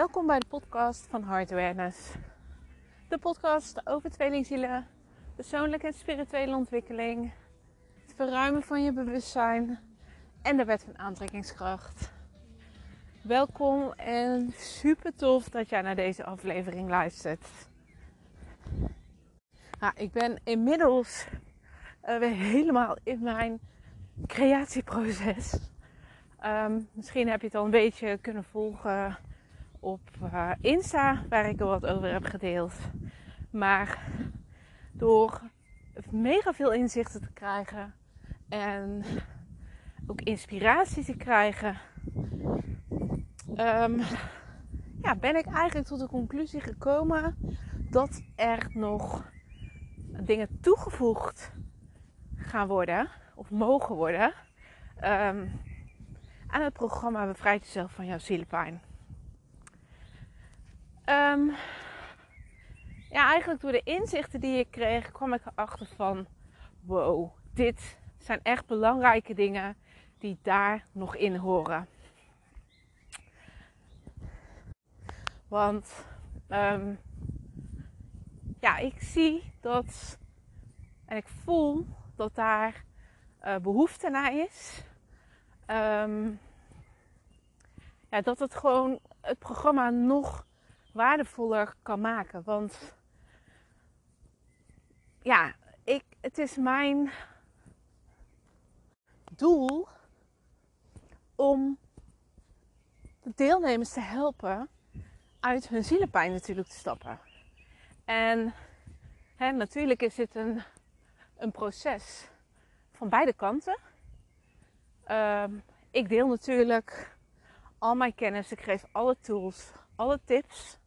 Welkom bij de podcast van Heart Awareness. De podcast over tweelingzielen, persoonlijke en spirituele ontwikkeling, het verruimen van je bewustzijn en de wet van aantrekkingskracht. Welkom en super tof dat jij naar deze aflevering luistert. Nou, ik ben inmiddels uh, weer helemaal in mijn creatieproces. Um, misschien heb je het al een beetje kunnen volgen op uh, Insta, waar ik er wat over heb gedeeld. Maar door mega veel inzichten te krijgen en ook inspiratie te krijgen, um, ja, ben ik eigenlijk tot de conclusie gekomen dat er nog dingen toegevoegd gaan worden, of mogen worden, um, aan het programma Bevrijd jezelf van jouw zielepijn. Um, ja, eigenlijk door de inzichten die ik kreeg, kwam ik erachter van: wow, dit zijn echt belangrijke dingen die daar nog in horen. Want um, ja, ik zie dat en ik voel dat daar uh, behoefte naar is. Um, ja, dat het gewoon het programma nog waardevoller kan maken. Want ja, ik, het is mijn doel om de deelnemers te helpen uit hun zielenpijn natuurlijk te stappen. En hè, natuurlijk is dit een, een proces van beide kanten. Um, ik deel natuurlijk al mijn kennis, ik geef alle tools, alle tips.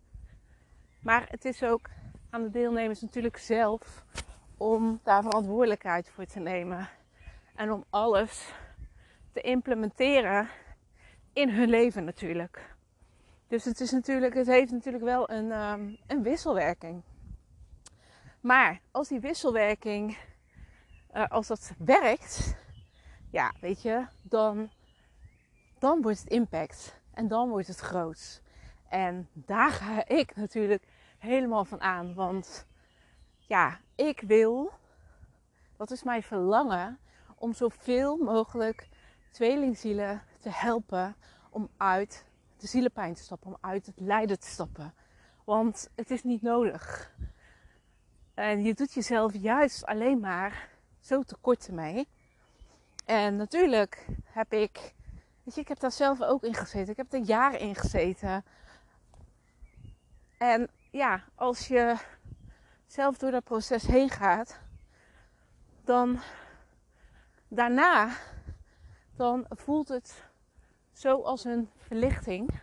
Maar het is ook aan de deelnemers natuurlijk zelf om daar verantwoordelijkheid voor te nemen. En om alles te implementeren in hun leven natuurlijk. Dus het, is natuurlijk, het heeft natuurlijk wel een, um, een wisselwerking. Maar als die wisselwerking, uh, als dat werkt, ja, weet je, dan, dan wordt het impact. En dan wordt het groot. En daar ga ik natuurlijk helemaal van aan. Want ja, ik wil, dat is mijn verlangen, om zoveel mogelijk tweelingzielen te helpen om uit de zielenpijn te stappen, om uit het lijden te stappen. Want het is niet nodig. En je doet jezelf juist alleen maar zo tekort mee. En natuurlijk heb ik, weet je, ik heb daar zelf ook in gezeten. Ik heb er jaren in gezeten. En ja, als je zelf door dat proces heen gaat, dan daarna, dan voelt het zo als een verlichting.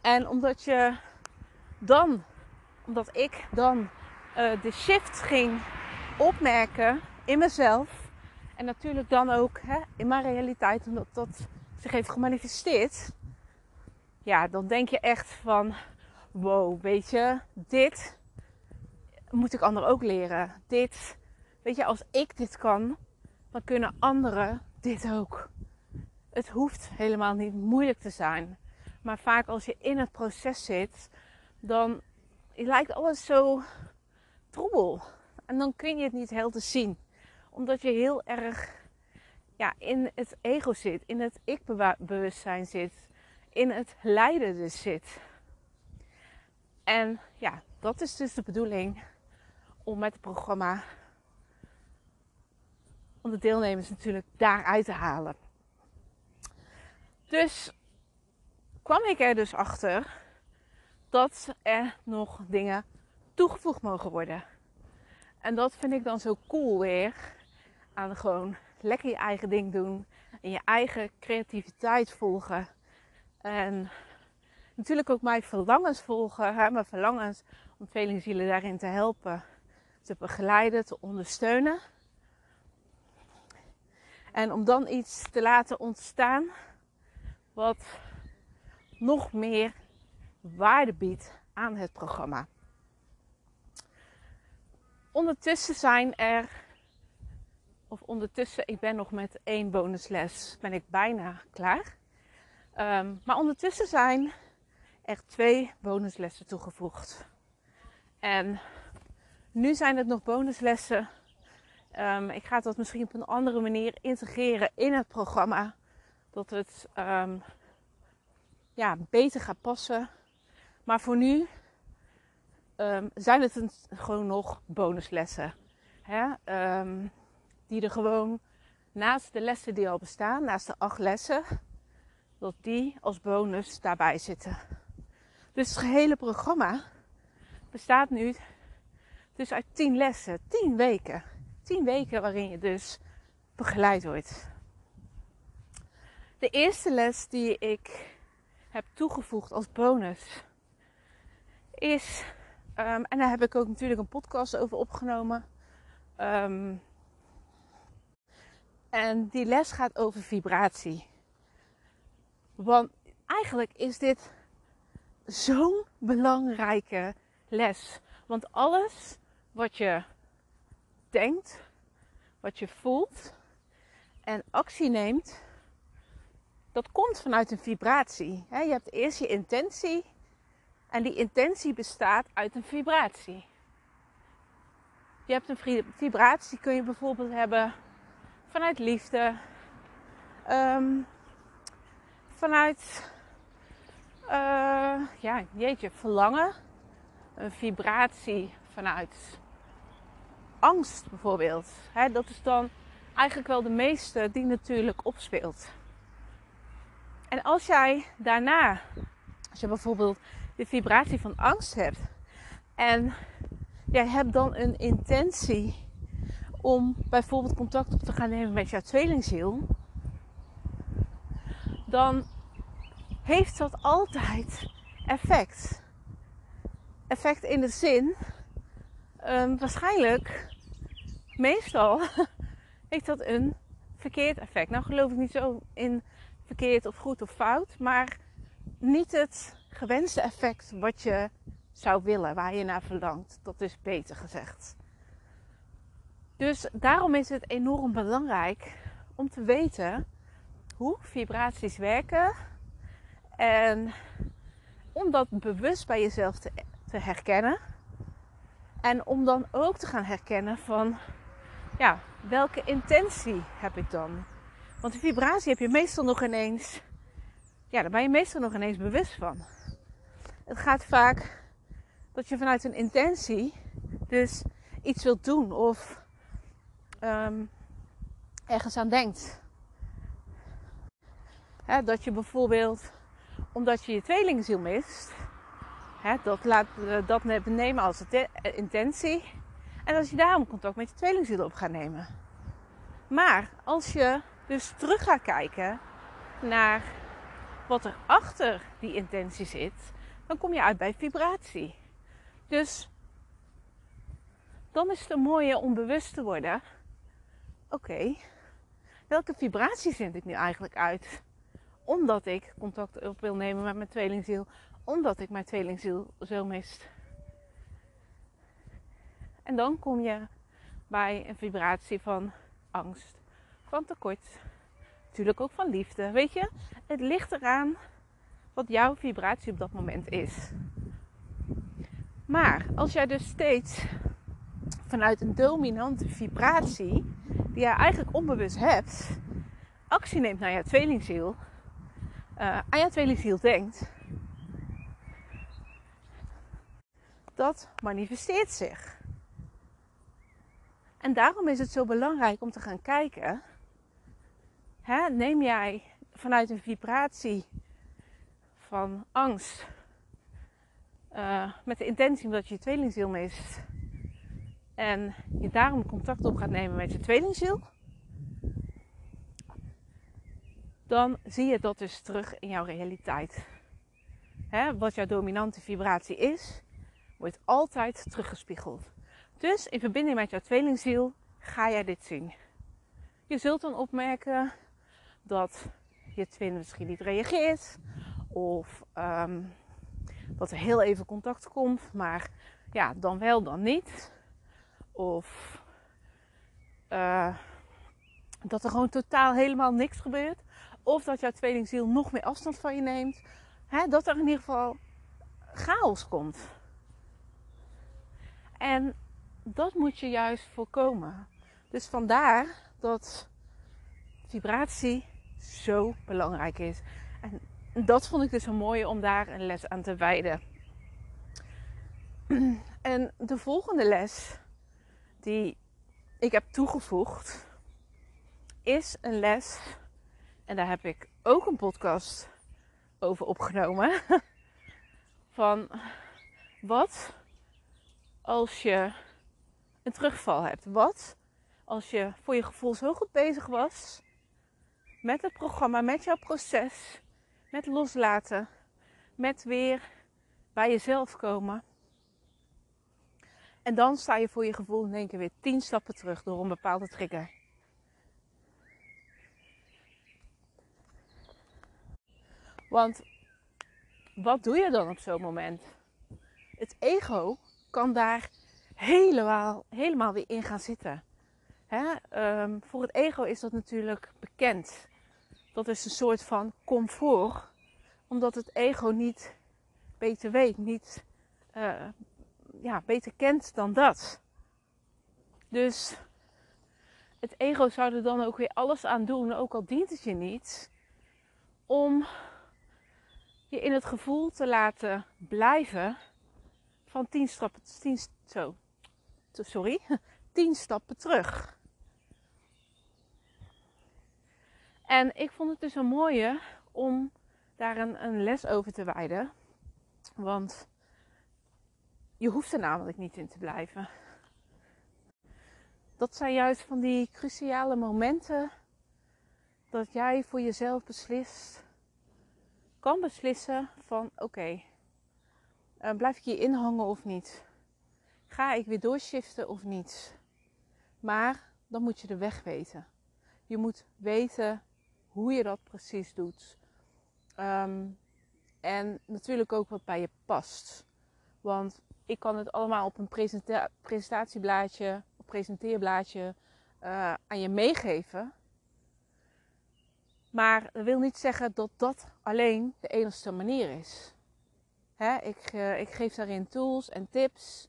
En omdat je dan, omdat ik dan uh, de shift ging opmerken in mezelf. En natuurlijk dan ook hè, in mijn realiteit, omdat dat zich heeft gemanifesteerd ja, dan denk je echt van, wow, weet je, dit moet ik anderen ook leren. Dit, weet je, als ik dit kan, dan kunnen anderen dit ook. Het hoeft helemaal niet moeilijk te zijn. Maar vaak als je in het proces zit, dan lijkt alles zo troebel. En dan kun je het niet heel te zien. Omdat je heel erg ja, in het ego zit, in het ik-bewustzijn zit in het lijden dus zit. En ja, dat is dus de bedoeling om met het programma, om de deelnemers natuurlijk daaruit te halen. Dus kwam ik er dus achter dat er nog dingen toegevoegd mogen worden. En dat vind ik dan zo cool weer. Aan gewoon lekker je eigen ding doen. En je eigen creativiteit volgen. En natuurlijk ook mijn verlangens volgen. Hè, mijn verlangens om tweelingzielen daarin te helpen. Te begeleiden, te ondersteunen. En om dan iets te laten ontstaan wat nog meer waarde biedt aan het programma. Ondertussen zijn er, of ondertussen, ik ben nog met één bonusles, ben ik bijna klaar. Ehm, maar ondertussen zijn er twee bonuslessen toegevoegd. En nu zijn het nog bonuslessen. Um, ik ga dat misschien op een andere manier integreren in het programma. Dat het um, ja, beter gaat passen. Maar voor nu zijn het gewoon nog bonuslessen. Hè? die er gewoon naast de lessen die al bestaan, naast de acht lessen, dat die als bonus daarbij zitten. Dus het gehele programma bestaat nu dus uit 10 lessen, 10 weken. 10 weken waarin je dus begeleid wordt. De eerste les die ik heb toegevoegd als bonus is, um, en daar heb ik ook natuurlijk een podcast over opgenomen. Um, en die les gaat over vibratie. Want eigenlijk is dit zo'n belangrijke les. Want alles wat je denkt, wat je voelt en actie neemt, dat komt vanuit een vibratie. Je hebt eerst je intentie en die intentie bestaat uit een vibratie. Je hebt een vibratie, kun je bijvoorbeeld hebben vanuit liefde, um, vanuit, uh, ja, jeetje, verlangen, een vibratie vanuit angst bijvoorbeeld. dat is dan eigenlijk wel de meeste die natuurlijk opspeelt. En als jij daarna, als je bijvoorbeeld de vibratie van angst hebt en jij hebt dan een intentie om bijvoorbeeld contact op te gaan nemen met jouw tweelingziel, dan heeft dat altijd effect. Effect in de zin, um, waarschijnlijk, meestal, heeft dat een verkeerd effect. Nou geloof ik niet zo in verkeerd of goed of fout, maar niet het gewenste effect wat je zou willen, waar je naar verlangt. Dat is beter gezegd. Dus daarom is het enorm belangrijk om te weten hoe vibraties werken. En om dat bewust bij jezelf te, herkennen. En om dan ook te gaan herkennen van, ja, welke intentie heb ik dan? Want die vibratie heb je meestal nog ineens, ja, daar ben je meestal nog ineens bewust van. Het gaat vaak dat je vanuit een intentie dus iets wilt doen of um, ergens aan denkt. Dat je bijvoorbeeld, omdat je je tweelingziel mist, dat laat eh, dat nemen als intentie. En als je daarom contact met je tweelingziel op gaat nemen. Maar als je dus terug gaat kijken naar wat er achter die intentie zit, dan kom je uit bij vibratie. Dus dan is het een mooie om bewust te worden oké, welke vibratie vind ik nu eigenlijk uit? Omdat ik contact op wil nemen met mijn tweelingziel. Omdat ik mijn tweelingziel zo mist. En dan kom je bij een vibratie van angst, van tekort. Natuurlijk ook van liefde. Weet je, het ligt eraan wat jouw vibratie op dat moment is. Maar als jij dus steeds vanuit een dominante vibratie die jij eigenlijk onbewust hebt, actie neemt naar jouw tweelingziel, uh, aan jouw tweelingziel denkt, dat manifesteert zich. En daarom is het zo belangrijk om te gaan kijken. Hè, neem jij vanuit een vibratie van angst, uh, met de intentie dat je je tweelingziel mist, en je daarom contact op gaat nemen met je tweelingziel, dan zie je dat dus terug in jouw realiteit. wat jouw dominante vibratie is, wordt altijd teruggespiegeld. Dus in verbinding met jouw tweelingziel ga jij dit zien. Je zult dan opmerken dat je twin misschien niet reageert. Of um, dat er heel even contact komt, maar ja, dan wel, dan niet. Of uh, dat er gewoon totaal helemaal niks gebeurt. Of dat jouw tweelingziel nog meer afstand van je neemt. Hè, dat er in ieder geval chaos komt. En dat moet je juist voorkomen. Dus vandaar dat vibratie zo belangrijk is. En dat vond ik dus zo mooi om daar een les aan te wijden. En de volgende les die ik heb toegevoegd is een les. En daar heb ik ook een podcast over opgenomen. Van wat als je een terugval hebt? Wat als je voor je gevoel zo goed bezig was met het programma, met jouw proces, met loslaten, met weer bij jezelf komen. En dan sta je voor je gevoel in één keer weer tien stappen terug door een bepaalde trigger. Want wat doe je dan op zo'n moment? Het ego kan daar helemaal, helemaal weer in gaan zitten. Hè? Um, voor het ego is dat natuurlijk bekend. Dat is een soort van comfort, omdat het ego niet beter weet, niet uh, ja, beter kent dan dat. Dus het ego zou er dan ook weer alles aan doen, ook al dient het je niet, om je in het gevoel te laten blijven van tien stappen, tien, zo, sorry, tien stappen terug. En ik vond het dus een mooie om daar een, een les over te wijden. Want je hoeft er namelijk niet in te blijven. Dat zijn juist van die cruciale momenten dat jij voor jezelf beslist, kan beslissen van oké, eh, blijf ik hier inhangen of niet? Ga ik weer doorshiften of niet? Maar dan moet je de weg weten. Je moet weten hoe je dat precies doet. Ehm, en natuurlijk ook wat bij je past. Want ik kan het allemaal op een presenta presentatieblaadje, of presenteerblaadje uh, aan je meegeven. Maar dat wil niet zeggen dat dat alleen de enige manier is. Hè, ik, uh, ik, geef daarin tools en tips.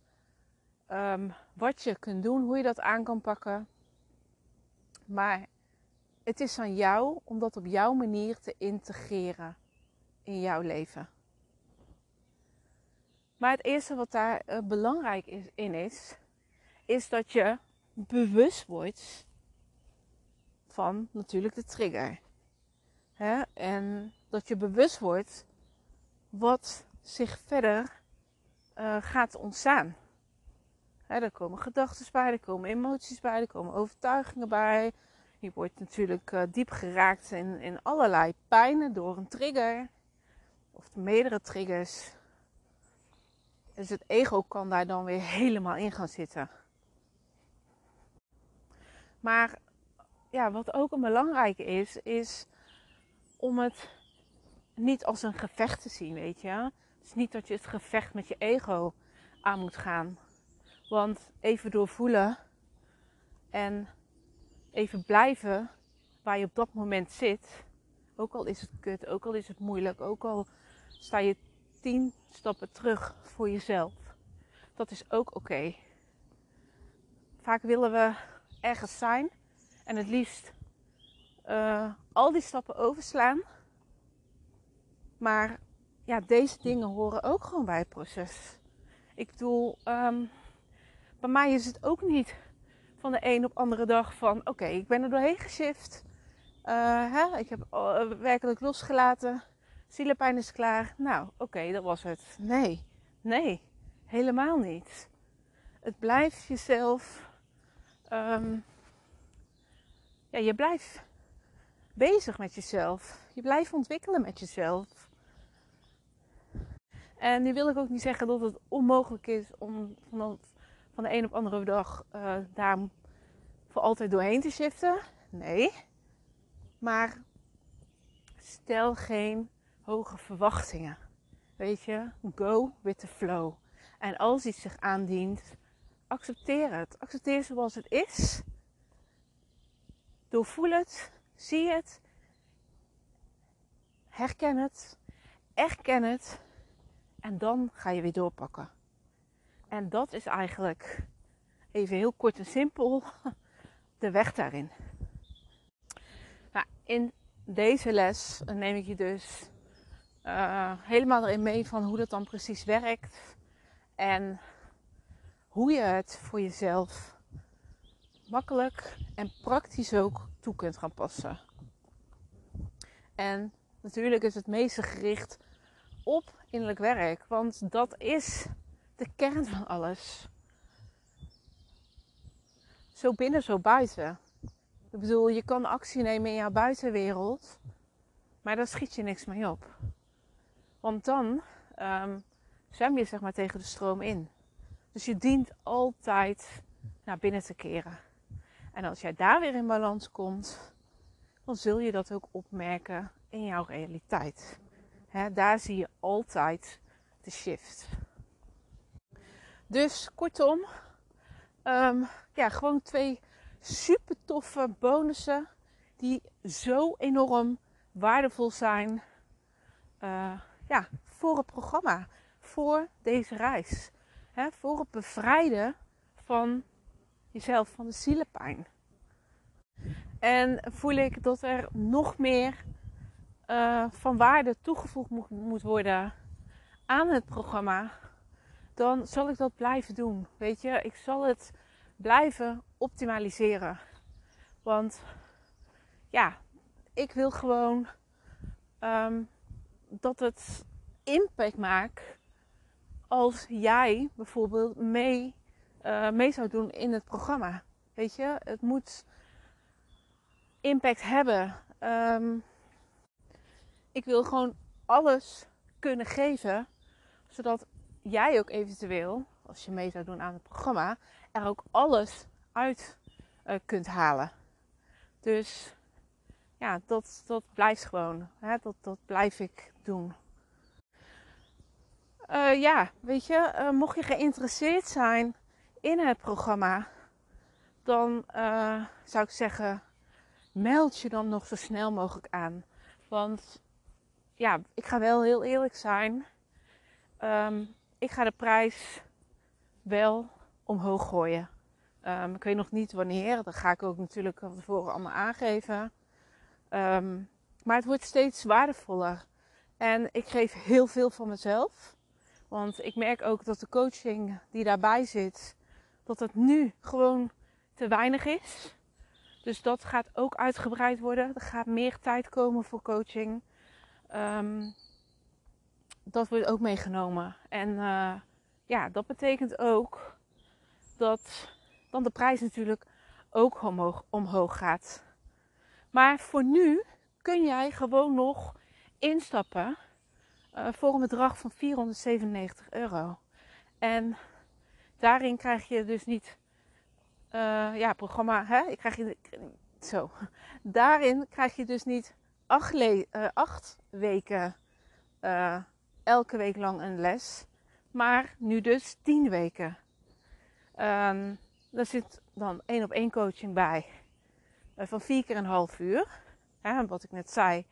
Um, wat je kunt doen, hoe je dat aan kan pakken. Maar het is aan jou om dat op jouw manier te integreren in jouw leven. Maar het eerste wat daar uh, belangrijk is, in is, is dat je bewust wordt van natuurlijk de trigger. Hè? En dat je bewust wordt wat zich verder uh, gaat ontstaan. Hè, er komen gedachten bij, er komen emoties bij, er komen overtuigingen bij. Je wordt natuurlijk uh, diep geraakt in, in allerlei pijnen door een trigger. Of meerdere triggers. Dus het ego kan daar dan weer helemaal in gaan zitten. Maar ja, wat ook een belangrijke is, is om het niet als een gevecht te zien, weet je. Het is niet dat je het gevecht met je ego aan moet gaan. Want even doorvoelen en even blijven waar je op dat moment zit. Ook al is het kut, ook al is het moeilijk, ook al sta je tien stappen terug voor jezelf. Dat is ook oké. Vaak willen we ergens zijn en het liefst uh, al die stappen overslaan. Maar ja, deze dingen horen ook gewoon bij het proces. Ik bedoel, um, bij mij is het ook niet van de een op andere dag van oké, ik ben er doorheen geshift. Uh, hè, ik heb uh, werkelijk losgelaten. Zielepijn is klaar. Nou, oké, dat was het. Nee, nee, helemaal niet. Het blijft jezelf. Um, ja, je blijft bezig met jezelf. Je blijft ontwikkelen met jezelf. En nu wil ik ook niet zeggen dat het onmogelijk is om van, de een op andere dag uh, daar voor altijd doorheen te shiften. Nee. Maar stel geen hoge verwachtingen. Weet je, go with the flow. En als iets zich aandient, accepteer het. Accepteer zoals het is. Doorvoel het, zie het herken het, erken het en dan ga je weer doorpakken. En dat is eigenlijk, even heel kort en simpel, de weg daarin. Nou, in deze les neem ik je dus uh, helemaal erin mee van hoe dat dan precies werkt. En hoe je het voor jezelf makkelijk en praktisch ook toe kunt gaan passen. En natuurlijk is het meeste gericht op innerlijk werk, want dat is de kern van alles. Zo binnen, zo buiten. Ik bedoel, je kan actie nemen in jouw buitenwereld, maar daar schiet je niks mee op. Want dan um, zwem je zeg maar tegen de stroom in. Dus je dient altijd naar binnen te keren. En als jij daar weer in balans komt, dan zul je dat ook opmerken in jouw realiteit. daar zie je altijd de shift. Dus kortom, um, ja, gewoon twee super toffe bonussen die zo enorm waardevol zijn uh, ja, voor het programma, voor deze reis. Voor het bevrijden van jezelf, van de zielenpijn. En voel ik dat er nog meer uh, van waarde toegevoegd moet, moet worden aan het programma, dan zal ik dat blijven doen. Weet je, ik zal het blijven optimaliseren. Want ja, ik wil gewoon um, dat het impact maakt als jij bijvoorbeeld mee, uh, mee zou doen in het programma. Weet je, het moet impact hebben. Um, ik wil gewoon alles kunnen geven, zodat jij ook eventueel, als je mee zou doen aan het programma, er ook alles uit uh, kunt halen. Dus ja, dat, dat blijft gewoon. Hè? Dat, dat blijf ik doen. Uh, ja, weet je, mocht je geïnteresseerd zijn in het programma, dan uh, zou ik zeggen, meld je dan nog zo snel mogelijk aan. Want ja, ik ga wel heel eerlijk zijn. Um, ik ga de prijs wel omhoog gooien. Um, ik weet nog niet wanneer. Dat ga ik ook natuurlijk van tevoren allemaal aangeven. Um, maar het wordt steeds waardevoller. En ik geef heel veel van mezelf. Want ik merk ook dat de coaching die daarbij zit, dat het nu gewoon te weinig is. Dus dat gaat ook uitgebreid worden. Er gaat meer tijd komen voor coaching. Um, dat wordt ook meegenomen. En uh, ja, dat betekent ook dat dan de prijs natuurlijk ook omhoog, omhoog gaat. Maar voor nu kun jij gewoon nog instappen uh, voor een bedrag van 497 euro. En daarin krijg je dus niet, uh, ja, programma, hè? Ik krijg je, zo. Daarin krijg je dus niet acht, acht weken, elke week lang een les, maar nu dus tien weken. Um, daar zit dan één op één coaching bij van vier keer een half uur. Hè, wat ik net zei,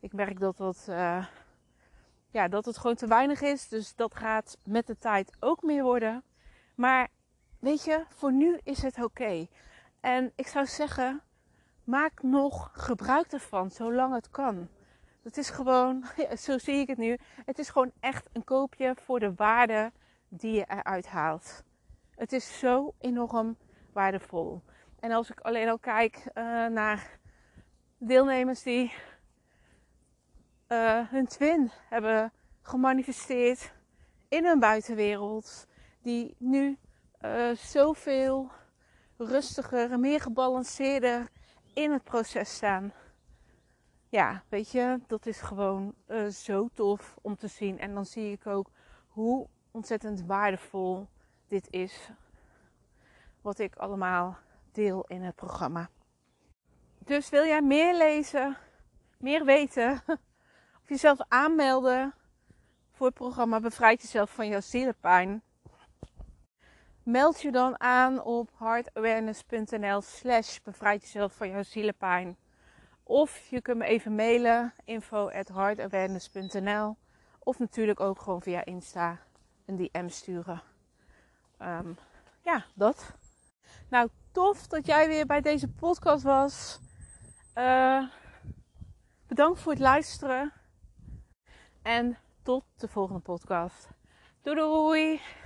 ik merk dat dat ja, dat het gewoon te weinig is. Dus dat gaat met de tijd ook meer worden. Maar weet je, voor nu is het oké. En ik zou zeggen, maak nog gebruik ervan, zolang het kan. Dat is gewoon, zo zie ik het nu. Het is gewoon echt een koopje voor de waarde die je eruit haalt. Het is zo enorm waardevol. En als ik alleen al kijk uh, naar deelnemers die uh, hun twin hebben gemanifesteerd in hun buitenwereld. Die nu uh, zoveel rustiger meer gebalanceerder in het proces staan. Ja, weet je, dat is gewoon uh, zo tof om te zien. En dan zie ik ook hoe ontzettend waardevol dit is. Wat ik allemaal deel in het programma. Dus wil jij meer lezen, meer weten of jezelf aanmelden voor het programma Bevrijd jezelf van jouw zielenpijn. Meld je dan aan op heartawareness.nl slash bevrijd jezelf van jouw zielenpijn. Of je kunt me even mailen info at Of natuurlijk ook gewoon via Insta een DM sturen. Um, ja, dat. Nou, tof dat jij weer bij deze podcast was. Uh, bedankt voor het luisteren. En tot de volgende podcast. Doei doei!